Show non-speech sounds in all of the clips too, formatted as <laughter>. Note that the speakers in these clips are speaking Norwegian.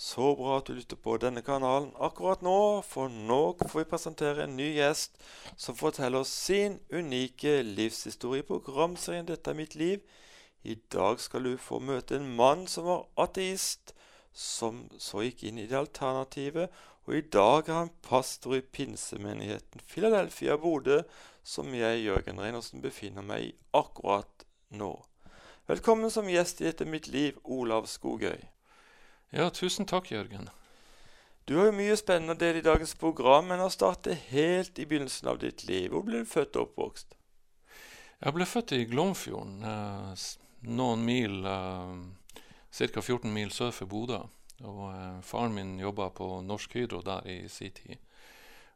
Så bra at du lytter på denne kanalen akkurat nå, for nå får vi presentere en ny gjest som forteller oss sin unike livshistorie i programserien 'Dette er mitt liv'. I dag skal du få møte en mann som var ateist, som så gikk inn i det alternativet, og i dag er han pastor i pinsemenigheten Philadelphia Bodø, som jeg, Jørgen Reinersen, befinner meg i akkurat nå. Velkommen som gjest i Dette mitt liv, Olav Skogøy. Ja, tusen takk, Jørgen. Du har jo mye spennende å dele i dagens program, men har startet helt i begynnelsen av ditt liv. Hvor ble du født og oppvokst? Jeg ble født i Glomfjorden, eh, noen mil, eh, ca. 14 mil sør for Bodø. Og eh, faren min jobba på Norsk Hydro der i sin tid.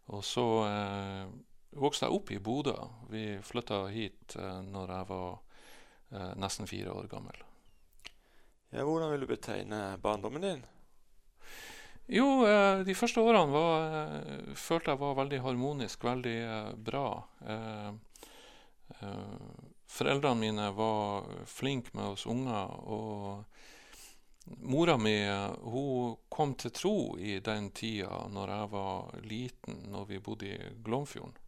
Og så eh, vokste jeg opp i Bodø. Vi flytta hit eh, når jeg var eh, nesten fire år gammel. Ja, hvordan vil du betegne barndommen din? Jo, eh, de første årene var, eh, følte jeg var veldig harmonisk, veldig eh, bra. Foreldrene mine var flinke med oss unger. Og mora mi hun kom til tro i den tida når jeg var liten, når vi bodde i Glomfjorden.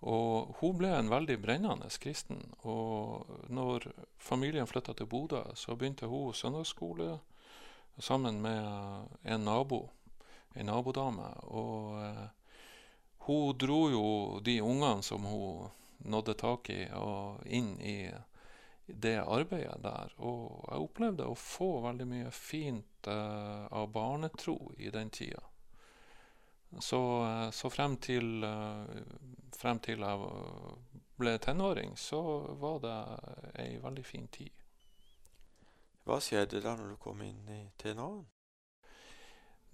Og hun ble en veldig brennende kristen. Og når familien flytta til Bodø, så begynte hun søndagsskole sammen med en nabo, en nabodame. Og eh, hun dro jo de ungene som hun nådde tak i, og inn i det arbeidet der. Og jeg opplevde å få veldig mye fint eh, av barnetro i den tida. Så, så frem, til, eh, frem til jeg ble tenåring, så var det ei veldig fin tid. Hva skjedde da når du kom inn i tenåren?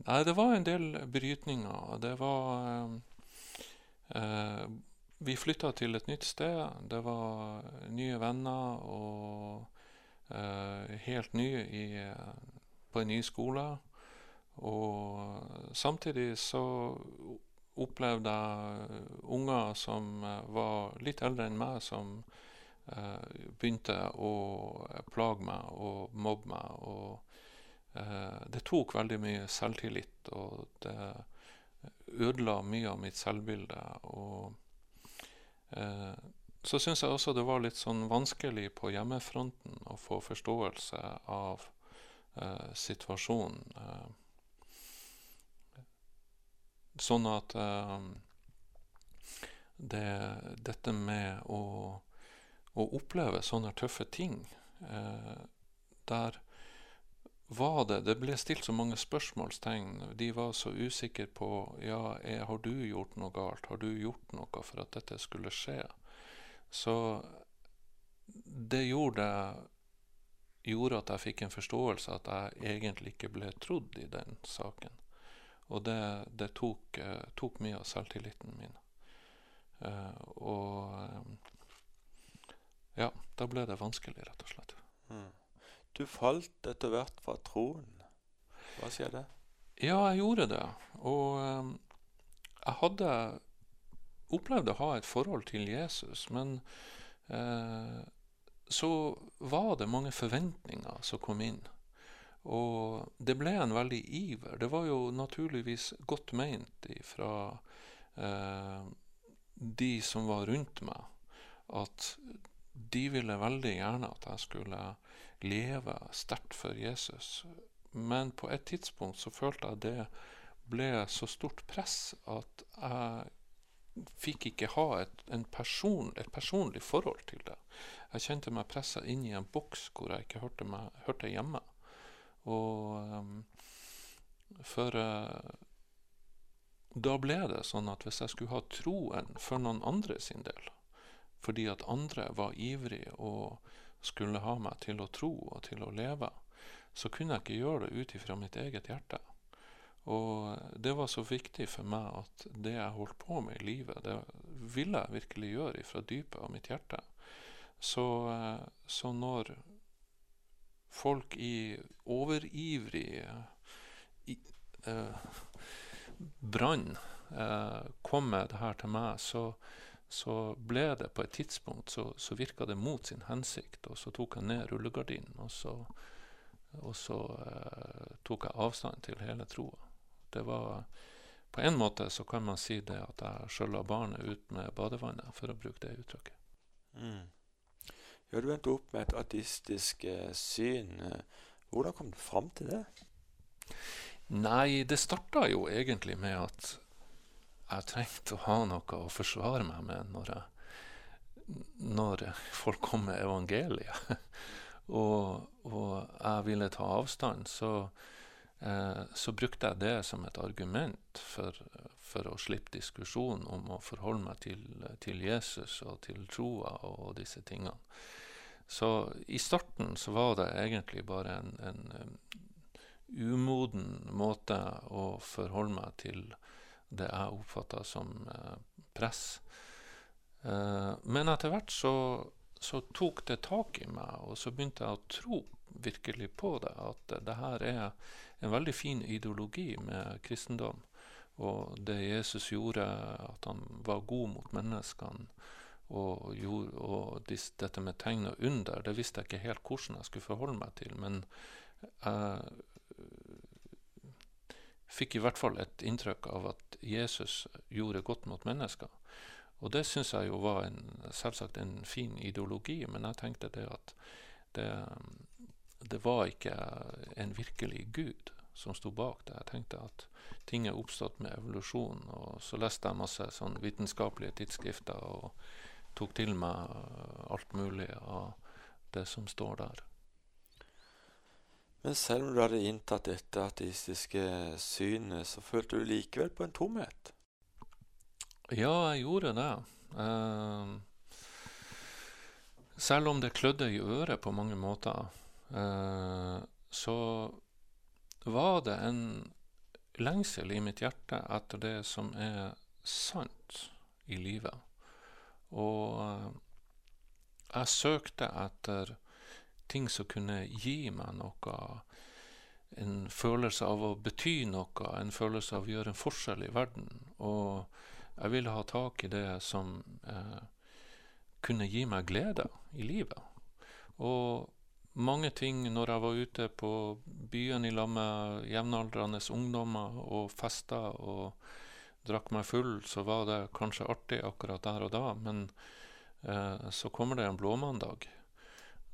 Nei, det var en del brytninger. Det var eh, eh Vi flytta til et nytt sted. Det var nye venner og eh, helt nye i, på en ny skole. Og samtidig så opplevde jeg unger som eh, var litt eldre enn meg, som eh, begynte å plage meg og mobbe meg. Og eh, det tok veldig mye selvtillit, og det ødela mye av mitt selvbilde. Og eh, så syns jeg også det var litt sånn vanskelig på hjemmefronten å få forståelse av eh, situasjonen. Eh, Sånn at uh, det, dette med å, å, oppleve sånne tøffe ting uh, Der var det Det ble stilt så mange spørsmålstegn. De var så usikre på ja, er, har du gjort noe galt. Har du gjort noe for at dette skulle skje? Så det gjorde, gjorde at jeg fikk en forståelse at jeg egentlig ikke ble trodd i den saken. Og det, det tok, uh, tok, mye av selvtilliten min. Uh, og um, ja, da ble det vanskelig, rett og slett. Mm. Du falt etter hvert fra troen. Hva skjedde? Ja, jeg gjorde det. Og um, jeg hadde opplevd å ha et forhold til Jesus, men uh, så var det mange forventninger som kom inn. Og det ble en veldig iver. Det var jo naturligvis godt meint fra eh, de som var rundt meg, at de ville veldig gjerne at jeg skulle leve sterkt for Jesus. Men på et tidspunkt så følte jeg det ble så stort press at jeg fikk ikke ha et, person, et personlig forhold til det. Jeg kjente meg pressa inn i en boks hvor jeg ikke hørte, meg, hørte hjemme. Og um, for uh, da ble det sånn at hvis jeg skulle ha troen for noen andre sin del, fordi at andre var ivrige og skulle ha meg til å tro og til å leve, så kunne jeg ikke gjøre det ut ifra mitt eget hjerte. Og det var så viktig for meg at det jeg holdt på med i livet, det ville jeg virkelig gjøre fra dypet av mitt hjerte. Så, uh, så når folk i overivrig i, eh, brann eh, kom med det her til meg, så, så ble det på et tidspunkt så, så virka det mot sin hensikt. Og så tok jeg ned rullegardinen, og så Og så eh, tok jeg avstand til hele troa. Det var På en måte så kan man si det at jeg skjølla barnet ut med badevannet, for å bruke det uttrykket. Mm. Ja, du endte opp med et ateistisk eh, syn. Hvordan kom du fram til det? Nei, det starta jo egentlig med at jeg trengte å ha noe å forsvare meg med når, jeg, når folk kom med evangeliet. <laughs> og, og, jeg ville ta avstand, så, eh, så, brukte jeg det som et argument for, for å slippe diskusjonen om å forholde meg til, til Jesus og til troa og disse tingene. Så i starten så var det egentlig bare en, en umoden måte å forholde meg til det jeg oppfatta som eh, press. Eh, men etter hvert så, så, tok det tak i meg, og så begynte jeg å tro virkelig på det. At det her er en veldig fin ideologi med kristendom. Og det Jesus gjorde, at han var god mot menneskene og, gjorde, og dette med tegn og under, det visste jeg ikke helt hvordan jeg skulle forholde meg til. Men jeg fikk i hvert fall et inntrykk av at Jesus gjorde godt mot mennesker. Og det syns jeg jo var en, selvsagt en fin ideologi, men jeg tenkte det at det, det var ikke en virkelig Gud som sto bak det. Jeg tenkte at ting er oppstått med evolusjon. Og så leste jeg masse sånn vitenskapelige tidsskrifter og tok til meg alt mulig av det som står der. Men selv om du hadde inntatt dette ateistiske synet, så følte du likevel på en tomhet? Ja, jeg gjorde det. Uh, selv om det klødde i øret på mange måter, uh, så var det en lengsel i mitt hjerte etter det som er sant i livet. Og uh, jeg søkte etter ting som kunne gi meg noe. En følelse av å bety noe, en følelse av å gjøre en forskjell i verden. Og jeg ville ha tak i det som eh, kunne gi meg glede i livet. Og mange ting når jeg var ute på byen i lag med jevnaldrende ungdommer og festa og drakk meg full, så var det kanskje artig akkurat der og da, men eh, så kommer det en blåmandag.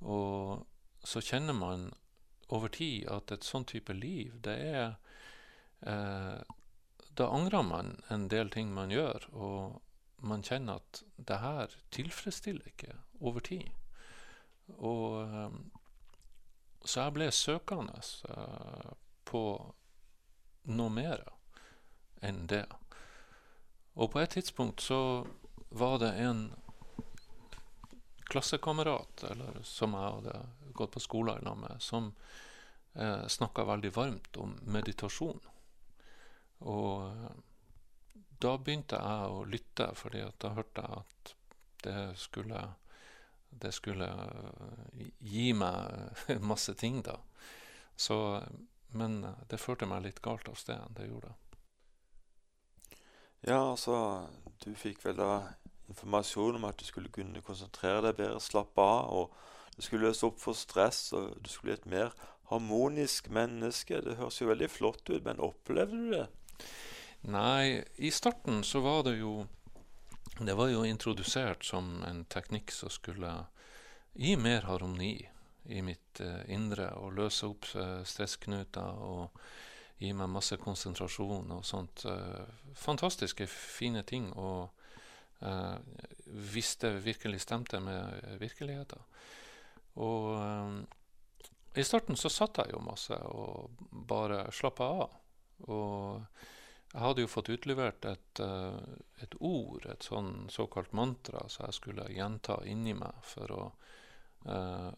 Og så kjenner man over tid at et sånn type liv, det er eh, Da angrer man en del ting man gjør, og man kjenner at det her tilfredsstiller ikke over tid. Og eh, Så jeg ble søkende eh, på noe mer enn det. Og på et tidspunkt så var det en klassekamerat som jeg hadde gått på skolen i med, som eh, snakka veldig varmt om meditasjon. Og eh, da begynte jeg å lytte, fordi da hørte jeg at det skulle, det skulle eh, gi meg <laughs> masse ting, da. Så, men det førte meg litt galt av sted. Det gjorde det. Ja, altså Du fikk vel da informasjon om at du skulle kunne konsentrere deg bedre, slappe av. og Du skulle løse opp for stress, og du skulle bli et mer harmonisk menneske. Det høres jo veldig flott ut, men opplevde du det? Nei, i starten så var det jo Det var jo introdusert som en teknikk som skulle gi mer harmoni i mitt uh, indre og løse opp uh, stressknuter og gi meg masse konsentrasjon og sånt. Uh, fantastiske, fine ting. og Uh, hvis det virkelig stemte med virkeligheten. Og um, i starten så satt jeg jo masse og bare slappa av. Og jeg hadde jo fått utlevert et, et ord, et sånn såkalt mantra, så jeg skulle gjenta inni meg for, å,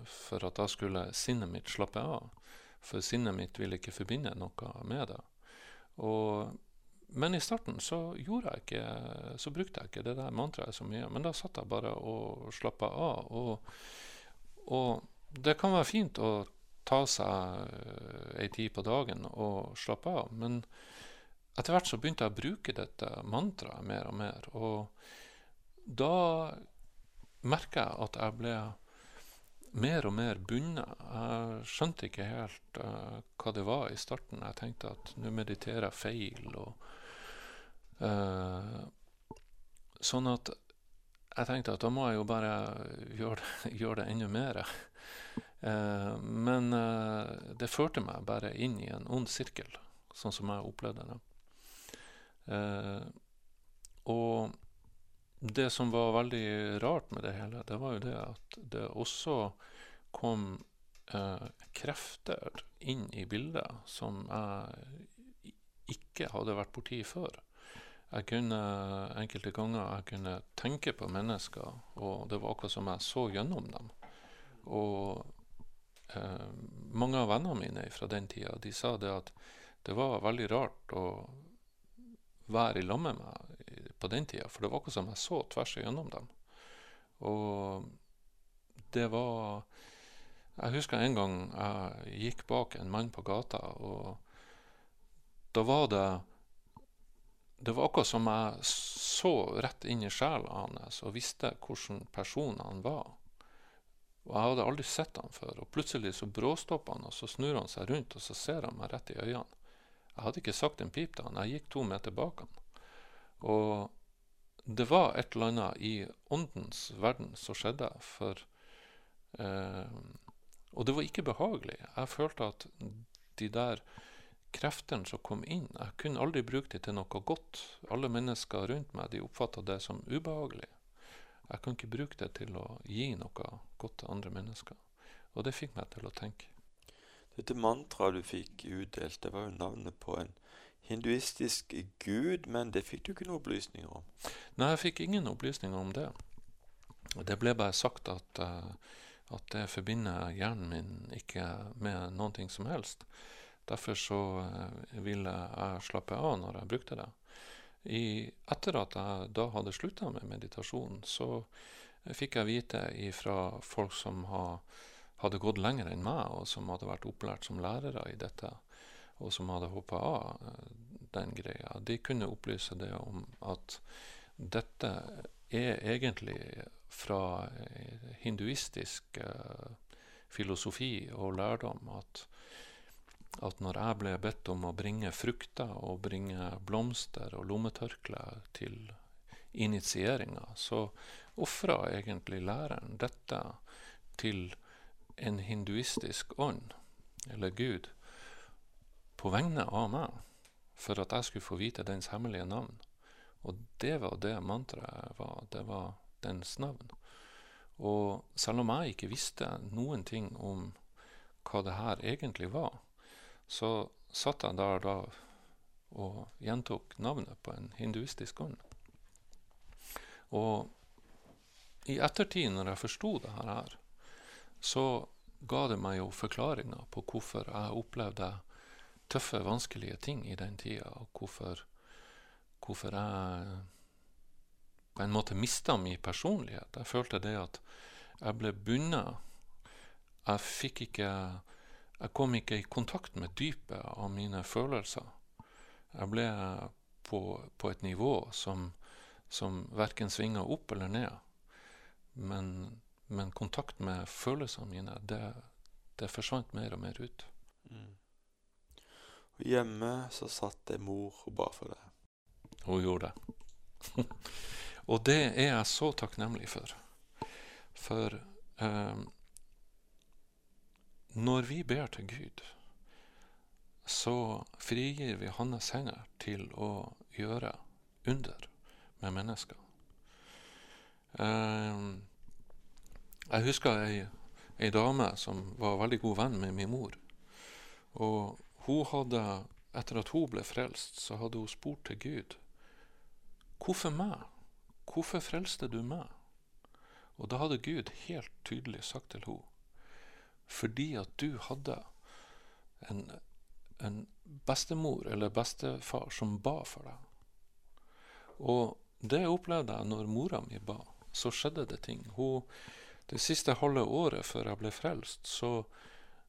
for at da skulle sinnet mitt slappe av. For sinnet mitt ville ikke forbinde noe med det. Og men i starten så, jeg ikke, så brukte jeg ikke det der mantraet så mye. Men da satt jeg bare og slappa av. Og, og, det kan være fint å ta seg eh, ei tid på dagen og slappe av. Men etter hvert så begynte jeg å bruke dette mantraet mer og mer. Og da merka jeg at jeg ble mer og mer bundet. Jeg skjønte ikke helt uh, hva det var i starten. Jeg tenkte at nå mediterer jeg feil. Og, uh, sånn at jeg tenkte at da må jeg jo bare gjøre <laughs> gjøre det enda mer. Uh, men det førte meg bare inn i en ond sirkel, sånn som jeg opplevde det. og det som var veldig rart med det hele, det var jo det at det også kom eh, krefter inn i bildet som jeg ikke hadde vært borti før. Jeg kunne enkelte ganger jeg kunne tenke på mennesker, og det var akkurat som jeg så gjennom dem. Og eh, mange av vennene mine fra den tida de sa det at det var veldig rart å være i lag med meg på den tida. For det var akkurat som jeg så tvers igjennom dem. Og det var Jeg husker en gang jeg gikk bak en mann på gata, og da var det Det var akkurat som jeg så rett inn i sjela hans og visste hvilken person han var. Og jeg hadde aldri sett han før. Og plutselig så bråstopper han, og så snur han seg rundt, og så ser han meg rett i øynene. Jeg hadde ikke sagt en pip til han. Jeg gikk to meter bak han. Og det var et eller annet i åndens verden som skjedde. For eh, Og det var ikke behagelig. Jeg følte at de der kreftene som kom inn Jeg kunne aldri bruke dem til noe godt. Alle mennesker rundt meg de oppfatta det som ubehagelig. Jeg kan ikke bruke det til å gi noe godt til andre mennesker. Og det fikk meg til å tenke. Dette mantraet du fikk utdelt, det var jo navnet på en hinduistisk gud, men det fikk du ikke noen opplysninger om? Nei, jeg fikk ingen opplysninger om det. Det ble bare sagt at, uh, at det forbinder hjernen min ikke med noe som helst. Derfor så uh, ville jeg slappe av når jeg brukte det. I, etter at jeg da hadde slutta med meditasjon, så fikk jeg vite fra folk som ha, hadde gått lenger enn meg, og som hadde vært opplært som lærere i dette, og som hadde av eh, den greia, de kunne opplyse det om at dette er egentlig fra eh, hinduistisk eh, filosofi og lærdom at, at når jeg ble bedt om å bringe frukter og bringe blomster og lommetørkle til initieringa, så ofra egentlig læreren dette til en hinduistisk ånd, eller Gud, på vegne av meg, for at jeg skulle få vite dens hemmelige navn. Og det var det mantraet var. Det var dens navn. Og selv om jeg ikke visste noen ting om hva det her egentlig var, så satt jeg der da og gjentok navnet på en hinduistisk ånd. Og i ettertid, når jeg forsto det her, så ga det meg jo forklaringer på hvorfor jeg opplevde tøffe, vanskelige ting i den tida, og hvorfor, hvorfor jeg på en måte mista min personlighet. Jeg følte det at jeg ble bundet. Jeg fikk ikke Jeg kom ikke i kontakt med dypet av mine følelser. Jeg ble på, på et nivå som, som verken svinga opp eller ned. Men, men kontakt med følelsene mine, det, det forsvant mer og mer ut. Mm. Hjemme så satt det mor og ba for deg. Hun gjorde det. <laughs> og det er jeg så takknemlig for. For eh, når vi ber til Gud, så frigir vi hans hender til å gjøre under med mennesker. Eh, jeg husker ei, ei dame som var veldig god venn med min mor. Og hun hadde, etter at hun ble frelst, så hadde hun spurt til Gud Hvorfor meg? Hvorfor frelste du meg? Og da hadde Gud helt tydelig sagt til henne fordi at du hadde en, en bestemor eller bestefar som ba for deg. Og det opplevde jeg når mora mi ba. Så skjedde det ting. Hun, det siste halve året før jeg ble frelst, så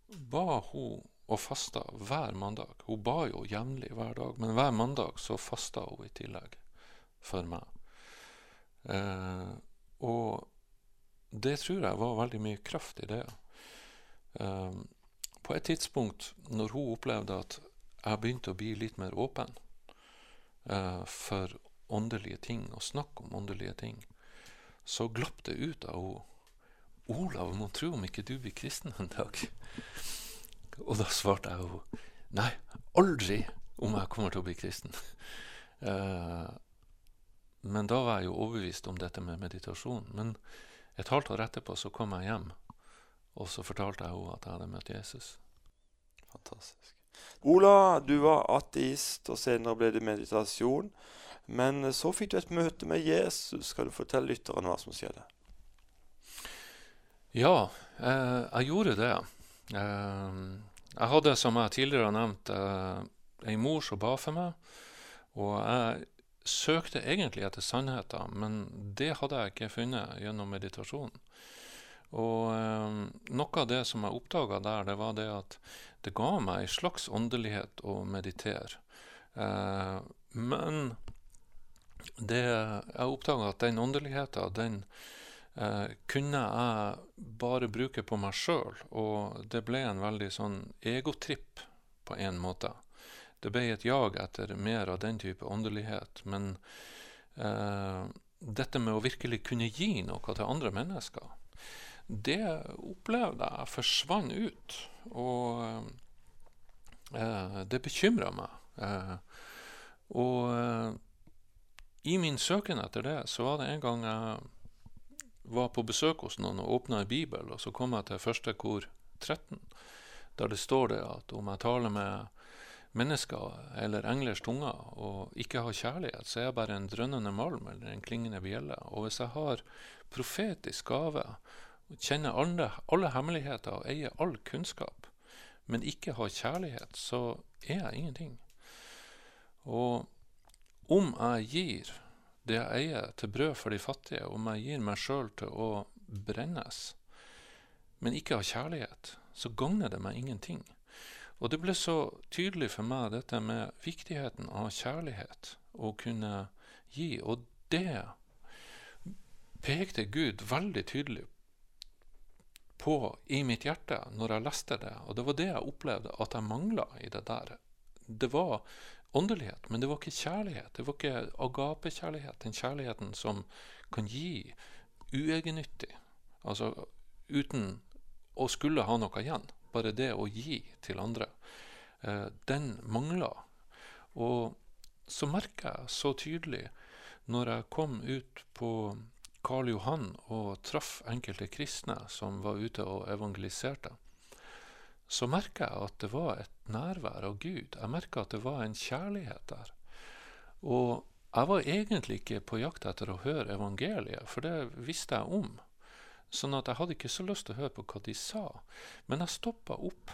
ba hun og fasta hver mandag. Hun ba jo jevnlig hver dag, men hver mandag så fasta hun i tillegg for meg. Eh, og det tror jeg var veldig mye kraft i det. Eh, på et tidspunkt når hun opplevde at jeg begynte å bli litt mer åpen eh, for åndelige ting og snakke om åndelige ting, så glapp det ut av henne. 'Olav, må tro om ikke du blir kristen en dag.' Og da svarte jeg jo 'Nei, aldri om jeg kommer til å bli kristen'. Uh, men da var jeg jo overbevist om dette med meditasjon. Men et halvt år etterpå så kom jeg hjem, og så fortalte jeg henne at jeg hadde møtt Jesus. Fantastisk. Ola, du var ateist, og senere ble det meditasjon. Men så fikk du et møte med Jesus. Skal du fortelle lytterne hva som skjedde? Ja, eh, jeg gjorde det. Eh, jeg hadde, som jeg tidligere har nevnt, uh, ei mor som ba for meg. Og jeg søkte egentlig etter sannheten, men det hadde jeg ikke funnet gjennom meditasjonen. Og eh, noe av det som jeg oppdaga der, det var det at det ga meg en slags åndelighet å meditere. Eh, men det, jeg oppdaga at den åndeligheten, den eh, kunne jeg bare bruke på meg sjøl, og det ble en veldig sånn egotripp på en måte. Det ble et jag etter mer av den type åndelighet. Men eh, dette med å virkelig kunne gi noe til andre mennesker, det opplevde jeg forsvant ut. Og eh, det bekymra meg. Eh, og eh, i min søken etter det, så var det en gang jeg var på besøk hos noen og åpna en bibel, og så kom jeg til første kor 13, der det står det at om jeg taler med mennesker eller englers tunger og ikke har kjærlighet, så er jeg bare en drønnende malm eller en klingende bjelle. Og hvis jeg har profetisk gave, kjenner alle, alle hemmeligheter og eier all kunnskap, men ikke har kjærlighet, så er jeg ingenting. Og om jeg gir det jeg eier, til brød for de fattige, om jeg gir meg sjøl til å brennes, men ikke av kjærlighet, så gagner det meg ingenting. Og det ble så tydelig for meg, dette med viktigheten av kjærlighet, å kunne gi. Og det pekte Gud veldig tydelig på i mitt hjerte når jeg leste det. Og det var det jeg opplevde at jeg mangla i det der. Det var åndelighet, men det var ikke kjærlighet. Det var ikke agapekjærlighet, den kjærligheten som kan gi uegennyttig, altså uten å skulle ha noe igjen bare det å gi til andre, eh, den mangler. Og så merker jeg så tydelig når jeg kom ut på Karl Johan og traff enkelte kristne som var ute og evangeliserte, så merka jeg at det var et nærvær av Gud. Jeg merka at det var en kjærlighet der. Og jeg var egentlig ikke på jakt etter å høre evangeliet, for det visste jeg om. Sånn at jeg hadde ikke så lyst til å høre på hva de sa. Men jeg stoppa opp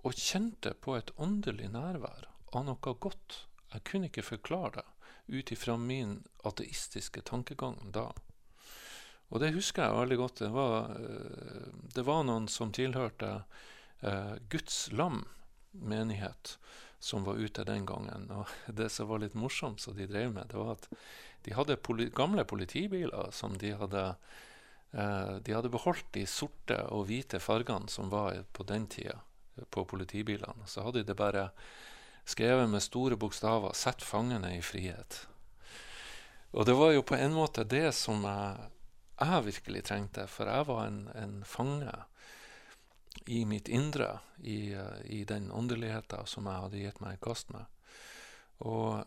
og kjente på et åndelig nærvær av noe godt. Jeg kunne ikke forklare det ut ifra min ateistiske tankegang da. Og det husker jeg veldig godt. Det var, eh, det var noen som tilhørte eh, Guds lam menighet, som var ute den gangen. Og <laughs> det som var litt morsomt, som de drev med, det var at de hadde poli gamle politibiler som de hadde Eh, de hadde beholdt de sorte og hvite fargene som var på den tida på politibilene. Så hadde de bare skrevet med store bokstaver 'Sett fangene i frihet'. Og det var jo på en måte det som jeg, jeg virkelig trengte, for jeg var en, en fange i mitt indre, i, i den åndeligheten som jeg hadde gitt meg i kast med. Og,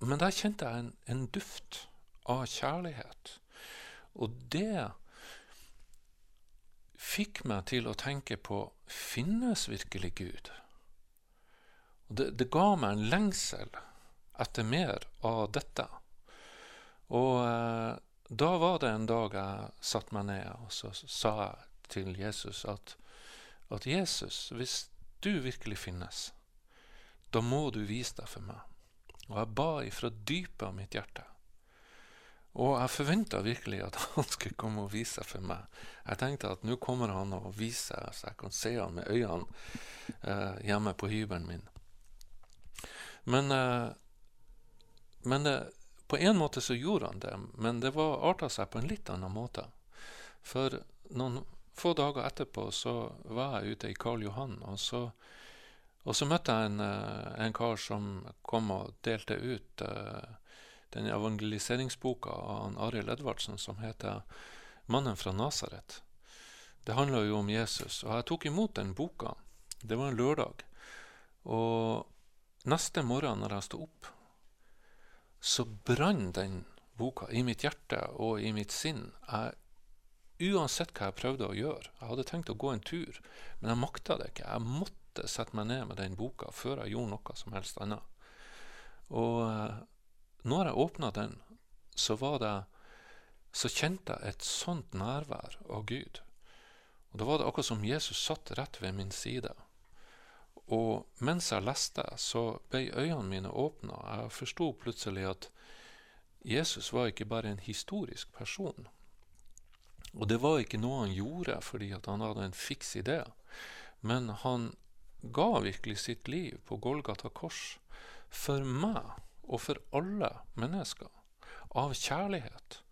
men der kjente jeg en, en duft av kjærlighet. Og det fikk meg til å tenke på finnes virkelig Gud? Det, det, ga meg en lengsel etter mer av dette. Og eh, da var det en dag jeg satte meg ned og så sa jeg til Jesus at, at Jesus, hvis du virkelig finnes, da må du vise deg for meg. Og jeg ba ifra dypet av mitt hjerte og jeg forventa virkelig at <laughs> han skulle komme og vise seg for meg. Jeg tenkte at nå kommer han og viser seg, så jeg kan se han med øynene eh, hjemme på hybelen min. Men, eh, men eh, på en måte så gjorde han det, men det var arta seg på en litt annen måte. For noen få dager etterpå så var jeg ute i Karl Johan, og så, og så møtte jeg en, eh, en, kar som kom og delte ut uh, den evangeliseringsboka av Arild Edvardsen som heter 'Mannen fra Nasaret'. Det handler jo om Jesus. Og jeg tok imot den boka. Det var en lørdag. Og neste morgen når jeg sto opp, så brann den boka i mitt hjerte og i mitt sinn. Jeg uansett hva jeg prøvde å gjøre. Jeg hadde tenkt å gå en tur, men jeg makta det ikke. Jeg måtte sette meg ned med den boka før jeg gjorde noe som helst annet. Og eh, når jeg åpna den, så var det så kjente jeg et sånt nærvær av Gud. Og Da var det akkurat som Jesus satt rett ved min side. Og mens jeg leste, så ble øynene mine åpna. Jeg forsto plutselig at Jesus var ikke bare en historisk person. Og det var ikke noe han gjorde fordi han hadde en fiks idé, men han ga virkelig sitt liv på Golgata kors for meg og for alle mennesker, av kjærlighet,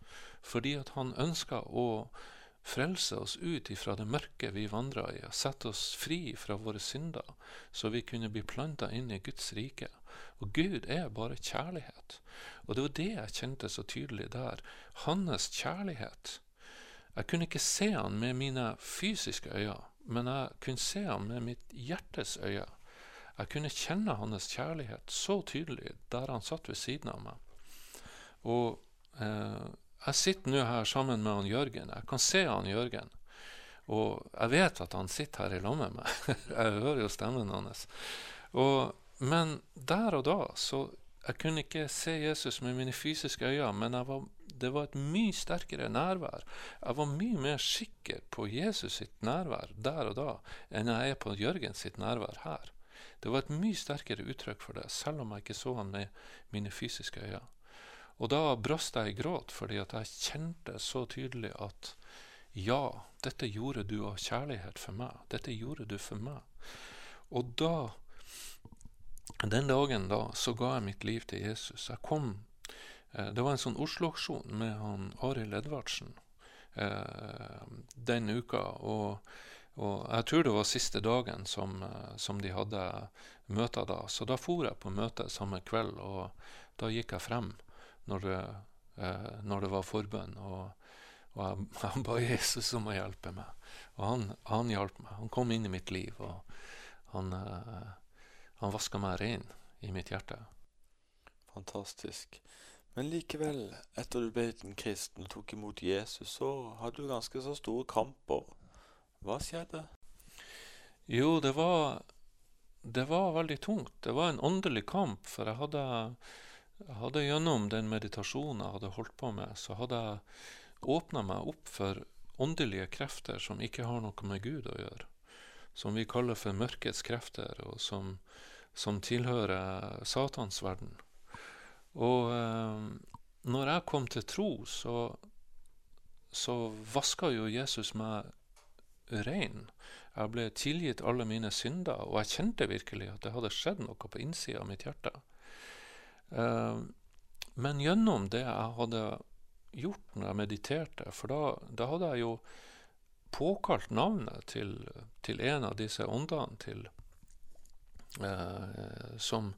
fordi at han ønska å frelse oss ut ifra det mørke vi vandra i, og sette oss fri fra våre synder, så vi kunne bli planta inn i Guds rike. Og Gud er bare kjærlighet. Og det var det jeg kjente så tydelig der. Hans kjærlighet jeg kunne ikke se han med mine fysiske øyne, men jeg kunne se han med mitt hjertes øyne. Jeg kunne kjenne hans kjærlighet så tydelig der han satt ved siden av meg. Og eh, jeg sitter nå her sammen med han Jørgen. Jeg kan se han Jørgen. Og jeg vet at han sitter her i lag med meg. <laughs> jeg hører jo stemmen hans. Og, men der og da så Jeg kunne ikke se Jesus med mine fysiske øyne, men var det var et mye sterkere nærvær. Jeg var mye mer sikker på Jesus sitt nærvær der og da enn jeg er på Jørgen sitt nærvær her. Det var et mye sterkere uttrykk for det, selv om jeg ikke så han med mine fysiske øyne. Og da brast jeg i gråt, fordi at jeg kjente så tydelig at ja, dette gjorde du av kjærlighet for meg. Dette gjorde du for meg. Og da, den dagen da, så ga jeg mitt liv til Jesus. Jeg kom Eh, det var en sånn Oslo-aksjon med han Arild Edvardsen eh, den uka. Og, og, jeg tror det var siste dagen som, eh, som, de hadde møter da. Så da for jeg på møte samme kveld, og da gikk jeg frem når det, eh, når det var forbønn. Og, og jeg, <laughs> jeg ba Jesus om å hjelpe meg. Og han, han hjalp meg. Han kom inn i mitt liv, og han, eh, han vaska meg ren i mitt hjerte. Fantastisk. Men likevel, etter du ble en kristen og tok imot Jesus, så hadde du ganske så store kamper. Hva skjedde? Jo, det var, det var veldig tungt. Det var en åndelig kamp, for jeg hadde, jeg hadde gjennom den meditasjonen jeg hadde holdt på med, så hadde jeg åpna meg opp for åndelige krefter som ikke har noe med Gud å gjøre. Som vi kaller for mørkets krefter, og som, som tilhører Satans verden. Og eh, når jeg kom til tro, så, så vaska jo Jesus meg rein. Jeg ble tilgitt alle mine synder, og jeg kjente virkelig at det hadde skjedd noe på innsida av mitt hjerte. Eh, men gjennom det jeg hadde gjort når jeg mediterte, for da, da hadde jeg jo påkalt navnet til, til en av disse åndene til, eh, som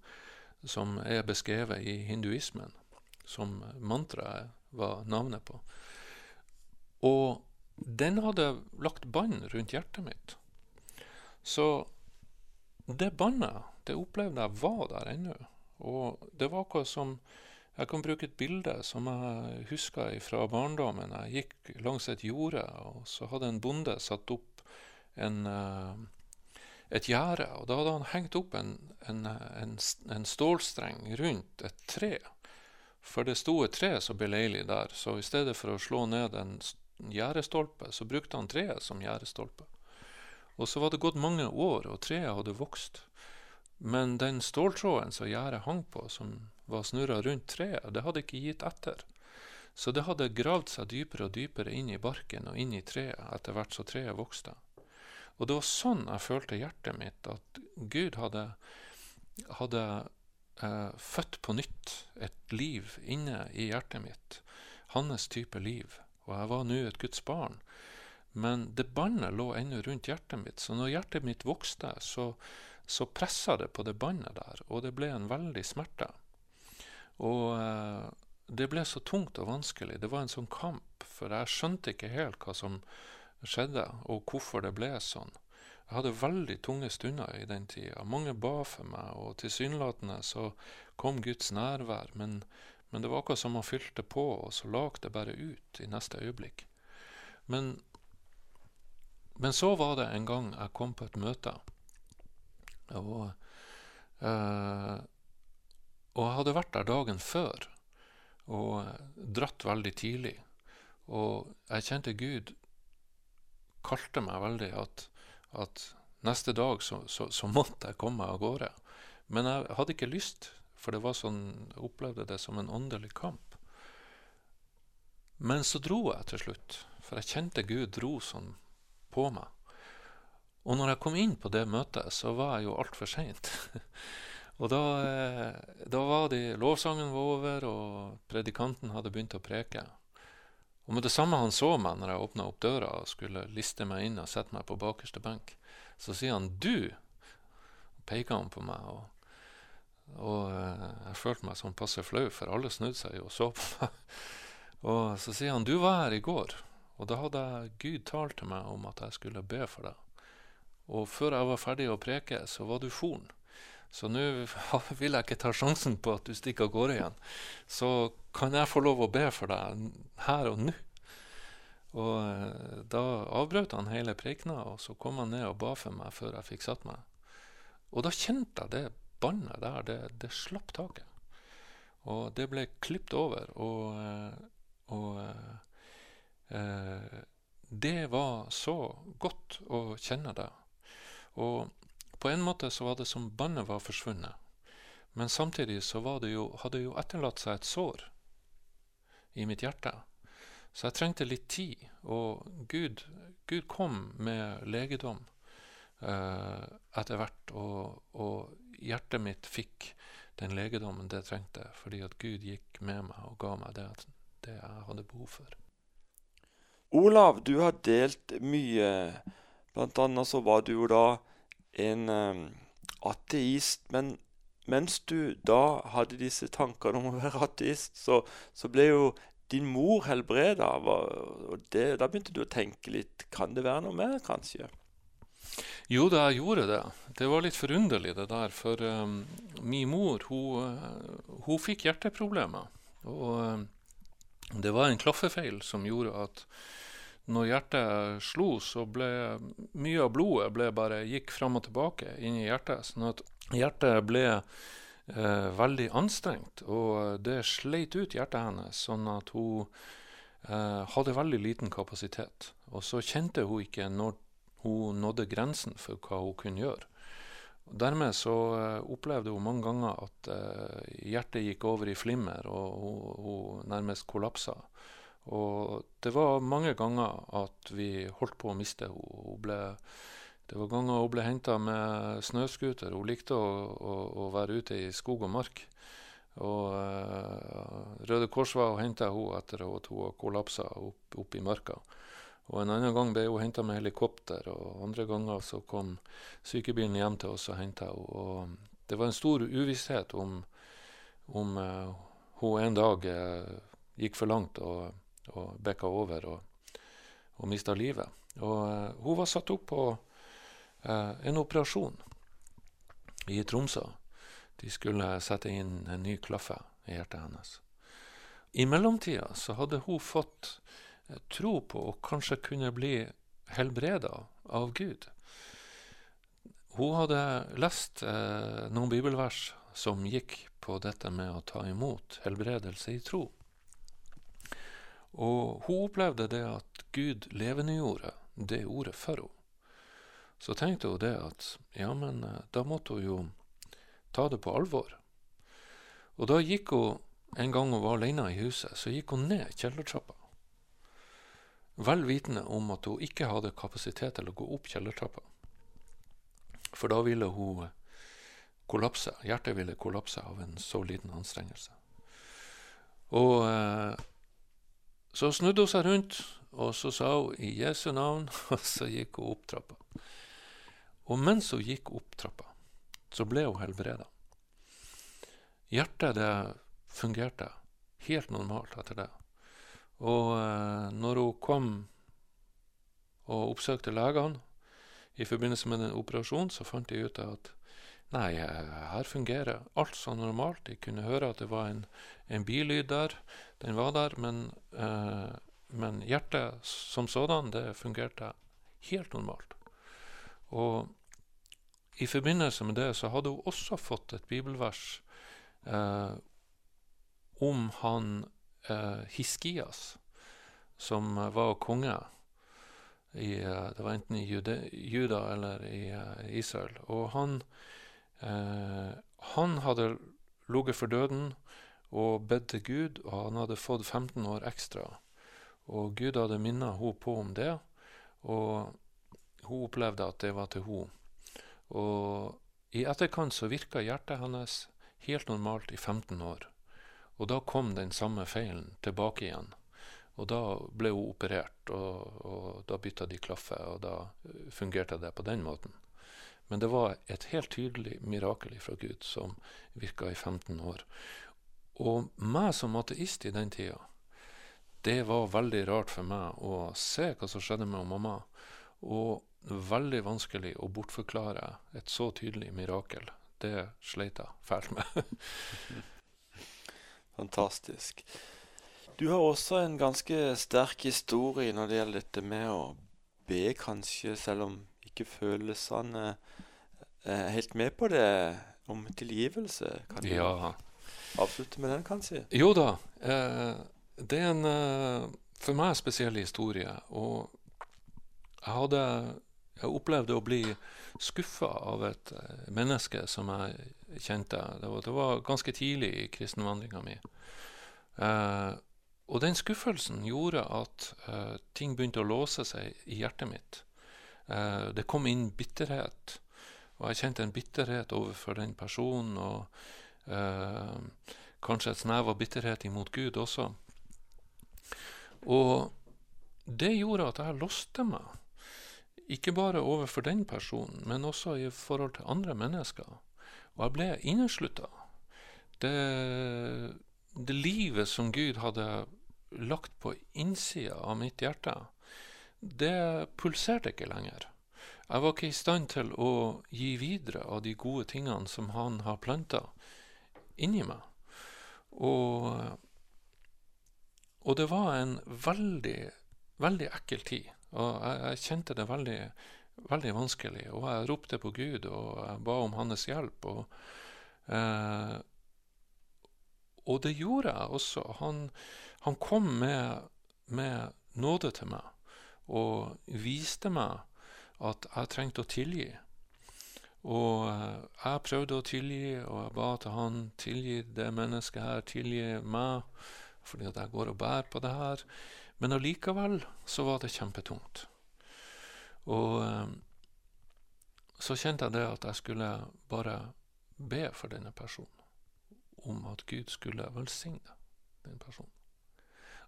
som er beskrevet i hinduismen, som mantraet var navnet på. Og den hadde lagt bånd rundt hjertet mitt. Så det båndet, det opplevde jeg var der ennå. Og det var akkurat som Jeg kan bruke et bilde som jeg husker fra barndommen. Jeg gikk langs et jorde, og så hadde en bonde satt opp en uh, et gjerde. Og da hadde han hengt opp en, en, en, en, stålstreng rundt et tre. For det sto et tre så beleilig der, så i stedet for å slå ned en gjerdestolpe, så brukte han treet som gjerdestolpe. Og så var det gått mange år, og treet hadde vokst. Men den ståltråden som gjerdet hang på, som var snurra rundt treet, det hadde ikke gitt etter. Så det hadde gravd seg dypere og dypere inn i barken og inn i treet etter hvert så treet vokste. Og det var sånn jeg følte hjertet mitt, at Gud hadde, hadde eh, født på nytt et liv inne i hjertet mitt. Hans type liv. og jeg var nå et Guds barn. Men det båndet lå ennå rundt hjertet mitt, så når hjertet mitt vokste, så, så pressa det på det båndet der, og det ble en veldig smerte. Og eh, det ble så tungt og vanskelig. Det var en sånn kamp, for jeg skjønte ikke helt hva som skjedde, og hvorfor det ble sånn. Jeg hadde veldig tunge stunder i den tida. Mange ba for meg, og tilsynelatende så kom Guds nærvær, men, men det var akkurat som han fylte på, og så lak det bare ut i neste øyeblikk. Men, men så var det en gang jeg kom på et møte, og, eh, og jeg hadde vært der dagen før og dratt veldig tidlig. Og jeg kjente Gud kalte meg veldig at, at neste dag så, så, så, måtte jeg komme av gårde. Men jeg hadde ikke lyst, for det var sånn, jeg opplevde det som en åndelig kamp. Men så dro jeg til slutt, for jeg kjente Gud dro sånn på meg. Og når jeg kom inn på det møtet, så var jeg jo altfor seint. <laughs> og da, eh, da var de, lovsangen var over, og predikanten hadde begynt å preke. Og med det samme han så meg når jeg åpna opp døra og skulle liste meg inn og sette meg på bakerste benk, så sier han 'du'. Og peker han på meg. Og, og eh, jeg følte meg sånn passe flau, for alle snudde seg og så på <laughs> meg. Og så sier han 'du var her i går', og da hadde Gud talt til meg om at jeg skulle be for deg. Og før jeg var ferdig å preke, så var du forn. Så nå <laughs> vil jeg ikke ta sjansen på at du stikker av gårde igjen. Så kan jeg få lov å be for deg her og nå? Og eh, da avbrøt han hele prekena, og så kom han ned og ba for meg før jeg fikk satt meg. Og da kjente jeg det bannet der, det, det slapp taket. Og det ble klipt over. Og, eh, og eh, det var så godt å kjenne det. Og på en måte så var det som bannet var forsvunnet. Men samtidig så det jo, hadde det jo etterlatt seg et sår i mitt hjerte. Så jeg trengte litt tid. Og Gud, Gud kom med legedom eh, etter hvert. Og, og, hjertet mitt fikk den legedommen det trengte, fordi at Gud gikk med meg og ga meg det, det jeg hadde behov for. Olav, du har delt mye. Blant annet så var du jo da en um, ateist. Men mens du da hadde disse tankene om å være <laughs> ateist, så, så ble jo din mor helbreda. Og det, da begynte du å tenke litt Kan det være noe mer, kanskje? Jo da, jeg gjorde det. Det var litt forunderlig, det der. For um, min mor, hun, uh, hun fikk hjerteproblemer. Og um, det var en klaffefeil som gjorde at når hjertet slo, så ble mye av blodet ble bare gikk fram og tilbake inn i hjertet. Sånn at hjertet ble eh, veldig anstrengt, og det sleit ut hjertet hennes, sånn at hun eh, hadde veldig liten kapasitet. Og så kjente hun ikke når hun nådde grensen for hva hun kunne gjøre. Dermed så eh, opplevde hun mange ganger at eh, hjertet gikk over i flimmer, og hun, hun nærmest kollapsa. Og det var mange ganger at vi holdt på å miste henne. Det var ganger hun ble henta med snøscooter. Hun likte å, å, å, være ute i skog og mark. Og uh, Røde Kors var og henta henne etter at hun kollapsa opp, opp, i marka. Og En annen gang ble hun henta med helikopter, og andre ganger så kom sykebilen hjem til oss og henta henne. Og Det var en stor uvisshet om, om uh, hun en dag uh, gikk for langt. og og bikka over og, og mista livet. Og uh, hun var satt opp på uh, en operasjon i Tromsø. De skulle sette inn en ny klaffe i hjertet hennes. I mellomtida så hadde hun fått uh, tro på å kanskje kunne bli helbreda av Gud. Hun hadde lest noen bibelvers som gikk på dette med å ta imot helbredelse i tro. Og hun opplevde det at Gud levendegjorde det ordet for henne. Så tenkte hun det at ja, men eh, da måtte hun jo ta det på alvor. Og da gikk hun, en gang hun var alene i huset, så gikk hun ned kjellertrappa. Vel vitende om at hun ikke hadde kapasitet til å gå opp kjellertrappa. For da ville hun kollapse. Hjertet ville kollapse av en så liten anstrengelse. Og eh, Så snudde hun seg rundt, og så sa hun i Jesu navn, <laughs> og så gikk hun opp trappa. Og mens hun gikk opp trappa, så ble hun helbreda. Hjertet det fungerte helt normalt etter det. Og eh, når hun kom og oppsøkte legene i forbindelse med den operasjonen, så fant de ut at nei, her fungerer alt så normalt. De kunne høre at det var en, en bilyd der. Den var der, men, eh, men hjertet som sådan, det fungerte helt normalt. Og i forbindelse med det så hadde hun også fått et bibelvers eh, om han eh, Hiskias, som var konge. I, eh, det var enten i Jude, Juda eller i eh, Israel. Og han, han hadde ligget for døden og bedt til Gud, og han hadde fått 15 år ekstra. Og Gud hadde minnet henne på om det, og hun opplevde at det var til henne. Og i etterkant så virka hjertet hennes helt normalt i 15 år. Og da kom den samme feilen tilbake igjen. Og da ble hun operert, og, og da bytta de klaffe, og da eh, fungerte det på den måten. Men det var et helt tydelig mirakel fra Gud som virka i 15 år. Og meg som ateist i den tida, det var veldig rart for meg å se hva som skjedde med mamma. Og veldig vanskelig å bortforklare et så tydelig mirakel. Det sleit jeg fælt med. <laughs> Fantastisk. Du har også en ganske sterk historie når det gjelder dette med å be, kanskje, selv om ikke følelsene er helt med på det, om tilgivelse. Kan du Ja. avslutte med den, kanskje? Jo da. Eh, det er en eh, for meg spesiell historie. Og jeg hadde jeg opplevde å bli skuffa av et eh, menneske som jeg kjente. Det var, det var ganske tidlig i kristenvandringa mi. Eh, og den skuffelsen gjorde at eh, ting begynte å låse seg i hjertet mitt. Eh, det kom inn bitterhet, og jeg kjente en bitterhet overfor den personen. Og eh, kanskje et snev av bitterhet imot Gud også. Og det gjorde at jeg låste meg. Ikke bare overfor den personen, men også i forhold til andre mennesker. Og jeg ble inneslutta. Det, det livet som Gud hadde lagt på innsida av mitt hjerte, det pulserte ikke lenger. Jeg var ikke i stand til å gi videre av de gode tingene som han har planta inni meg. Og, og det var en veldig, veldig ekkel tid. Og jeg, jeg kjente det veldig, veldig vanskelig. Og jeg ropte på Gud, og jeg ba om hans hjelp. Og, eh, og det gjorde jeg også. Han, han kom med, med nåde til meg og viste meg at jeg trengte å tilgi. Og eh, jeg prøvde å tilgi, og jeg ba til han tilgi det mennesket her, tilgi meg, fordi at jeg går og bærer på det her. Men allikevel så var det kjempetungt. Og eh, så kjente jeg det at jeg skulle bare be for denne personen. Om at Gud skulle velsigne den personen.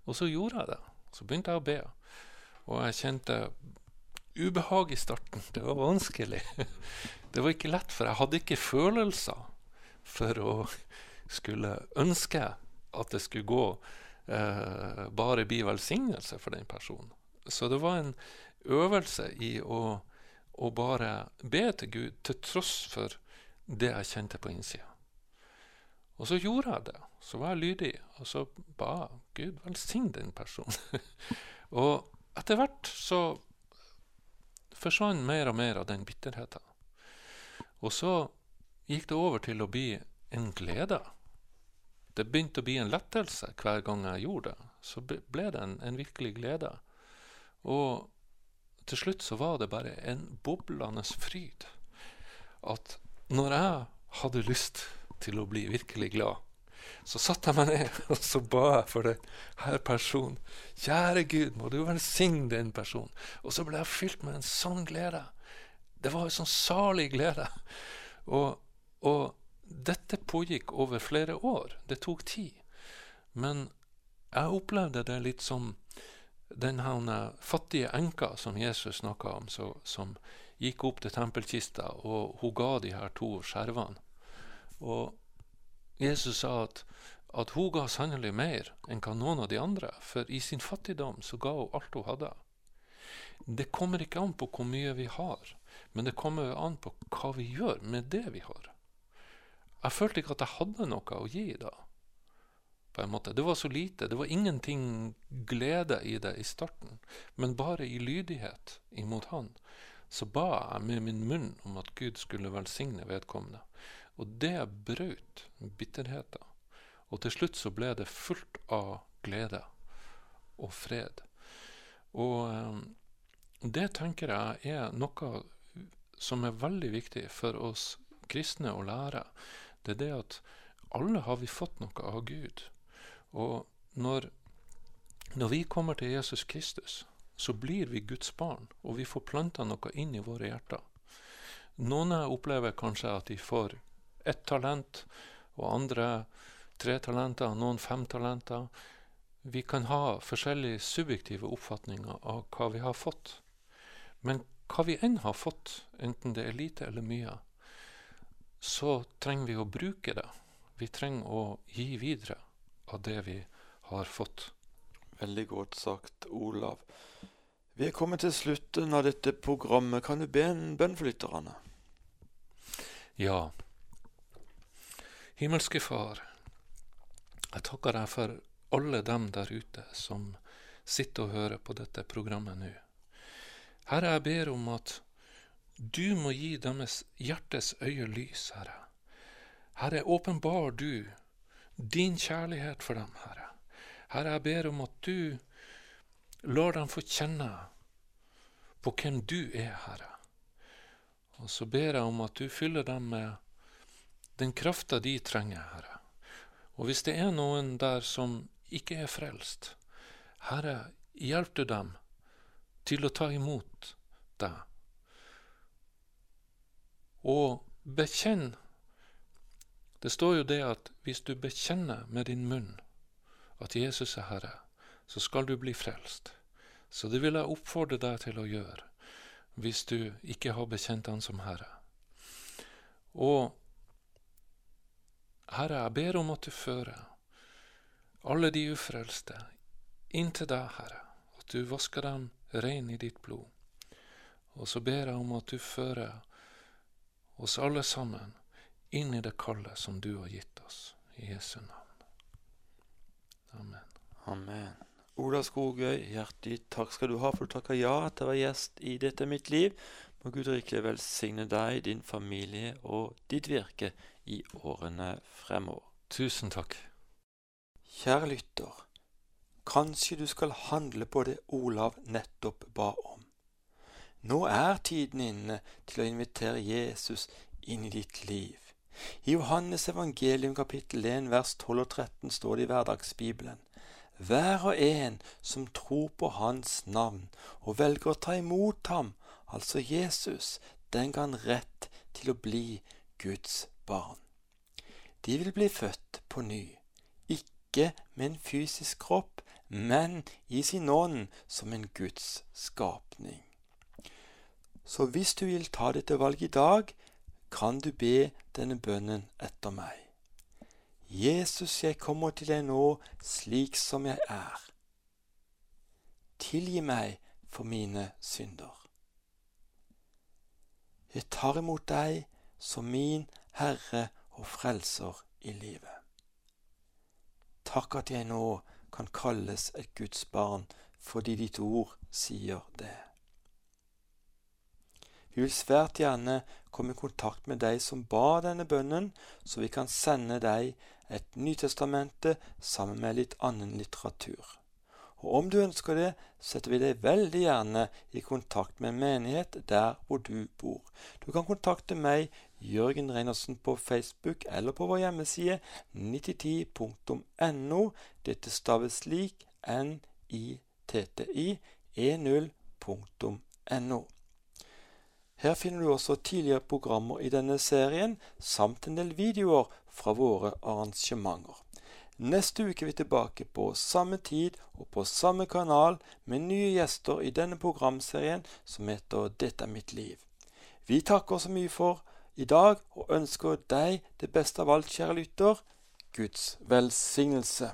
Og så gjorde jeg det. Så begynte jeg å be. Og jeg kjente ubehag i starten. Det var vanskelig. <laughs> Det var ikke lett, for jeg hadde ikke følelser for å skulle ønske at det skulle gå eh, bare bli velsignelse for den personen. Så det var en øvelse i å, å bare be til Gud til tross for det jeg kjente på innsida. Og så gjorde jeg det. Så var jeg lydig, og så ba Gud velsigne den personen. <laughs> og etter hvert så forsvant mer og mer av den bitterheten. Og så gikk det over til å bli en glede det begynte å bli en lettelse hver gang jeg gjorde det. Så ble det en, en, virkelig glede. Og til slutt så var det bare en boblende fryd. At når jeg hadde lyst til å bli virkelig glad, så satte jeg meg ned <laughs> og så ba jeg for denne personen. Kjære Gud, må du velsigne den personen. Og så ble jeg fylt med en sånn glede. Det var en sånn salig glede. Og, og dette pågikk over flere år. Det tok tid. Men jeg opplevde det litt som den fattige enka som Jesus snakka om, så, som gikk opp til tempelkista, og hun ga de her to skjervene. Og Jesus sa at, at hun ga sannelig mer enn hva noen av de andre, for i sin fattigdom så ga hun alt hun hadde. Det kommer ikke an på hvor mye vi har, men det kommer an på hva vi gjør med det vi har. Jeg følte ikke at jeg hadde noe å gi da på en måte. Det var så lite. Det var ingenting glede i det i starten. Men bare i lydighet imot Han så ba jeg med min munn om at Gud skulle velsigne vedkommende. Og det brøt bitterheten. Og til slutt så ble det fullt av glede og fred. Og eh, det tenker jeg er noe som er veldig viktig for oss kristne å lære. Det er det at alle har vi fått noe av Gud. Og når, når vi kommer til Jesus Kristus, så blir vi Guds barn, og vi får planta noe inn i våre hjerter. Noen opplever kanskje at de får ett talent, og andre tre talenter, noen fem talenter. Vi kan ha forskjellige subjektive oppfatninger av hva vi har fått. Men hva vi enn har fått, enten det er lite eller mye, så trenger vi å bruke det. Vi trenger å gi videre av det vi har fått. Veldig godt sagt, Olav. Vi er kommet til slutten av dette programmet. Kan du be en bønn for lytterne? Ja. Himmelske Far, jeg takker deg for alle dem der ute som sitter og hører på dette programmet nå. Herre, jeg ber om at du må gi deres hjertes øye lys, Herre. Herre, åpenbar du din kjærlighet for dem, Herre. Herre, jeg ber om at du lar dem få kjenne på hvem du er, Herre. Og så ber jeg om at du fyller dem med den krafta de trenger, Herre. Og hvis det er noen der som ikke er frelst, Herre, hjelp du dem til å ta imot deg. Og bekjenn det står jo det at hvis du bekjenner med din munn at Jesus er Herre, så skal du bli frelst. Så det vil jeg oppfordre deg til å gjøre hvis du ikke har bekjent Han som Herre. Og Herre, jeg ber om at du fører alle de ufrelste inn til deg, Herre, at du vasker dem rein i ditt blod. Og så ber jeg om at du fører oss alle sammen inn i det kallet som du har gitt oss. I Jesu navn. Amen. Amen. Ola Skogøy, hjertelig takk skal du ha for du takka ja til å være gjest i Dette mitt liv. Må Gud rikelig velsigne deg, din familie og ditt virke i årene fremover. Tusen takk. Kjære lytter. Kanskje du skal handle på det Olav nettopp ba om. Nå er tiden inne til å invitere Jesus inn i ditt liv. I Johannes evangelium kapittel 1 vers 12 og 13 står det i Hverdagsbibelen. Hver og en som tror på Hans navn og velger å ta imot ham, altså Jesus, den ga han rett til å bli Guds barn. De vil bli født på ny, ikke med en fysisk kropp, men i sin ånd som en Guds skapning. Så hvis du vil ta dette valget i dag, kan du be denne bønnen etter meg. Jesus, jeg kommer til deg nå slik som jeg er. Tilgi meg for mine synder. Jeg tar imot deg som min Herre og Frelser i livet. Takk at jeg nå kan kalles et Guds barn fordi ditt ord sier det. Vi vil svært gjerne komme i kontakt med deg som ba denne bønnen, så vi kan sende deg et Nytestamente sammen med litt annen litteratur. Og om du ønsker det, setter vi deg veldig gjerne i kontakt med en menighet der hvor du bor. Du kan kontakte meg, Jørgen Reinersen, på Facebook eller på vår hjemmeside 9010.no. Dette staves slik n-i-t-t-i e0.no. Her finner du også tidligere programmer i denne serien, samt en del videoer fra våre arrangementer. Neste uke er vi tilbake på samme tid og på samme kanal med nye gjester i denne programserien som heter Dette er mitt liv. Vi takker så mye for i dag og ønsker deg det beste av alt, kjære lytter Guds velsignelse.